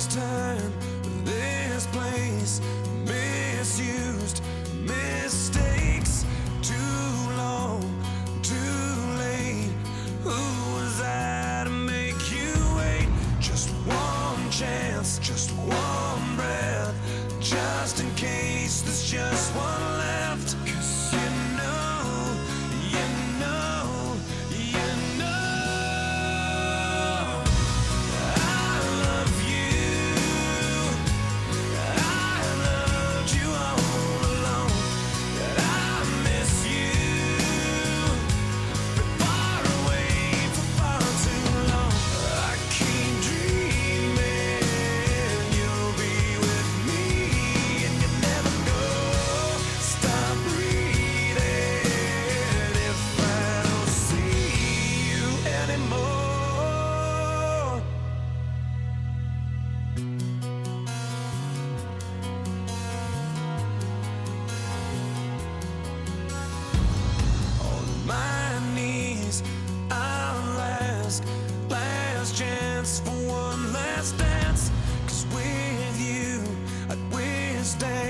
this time, this place, misused, misused. dance for one last dance. Cause with you, I'd wish that.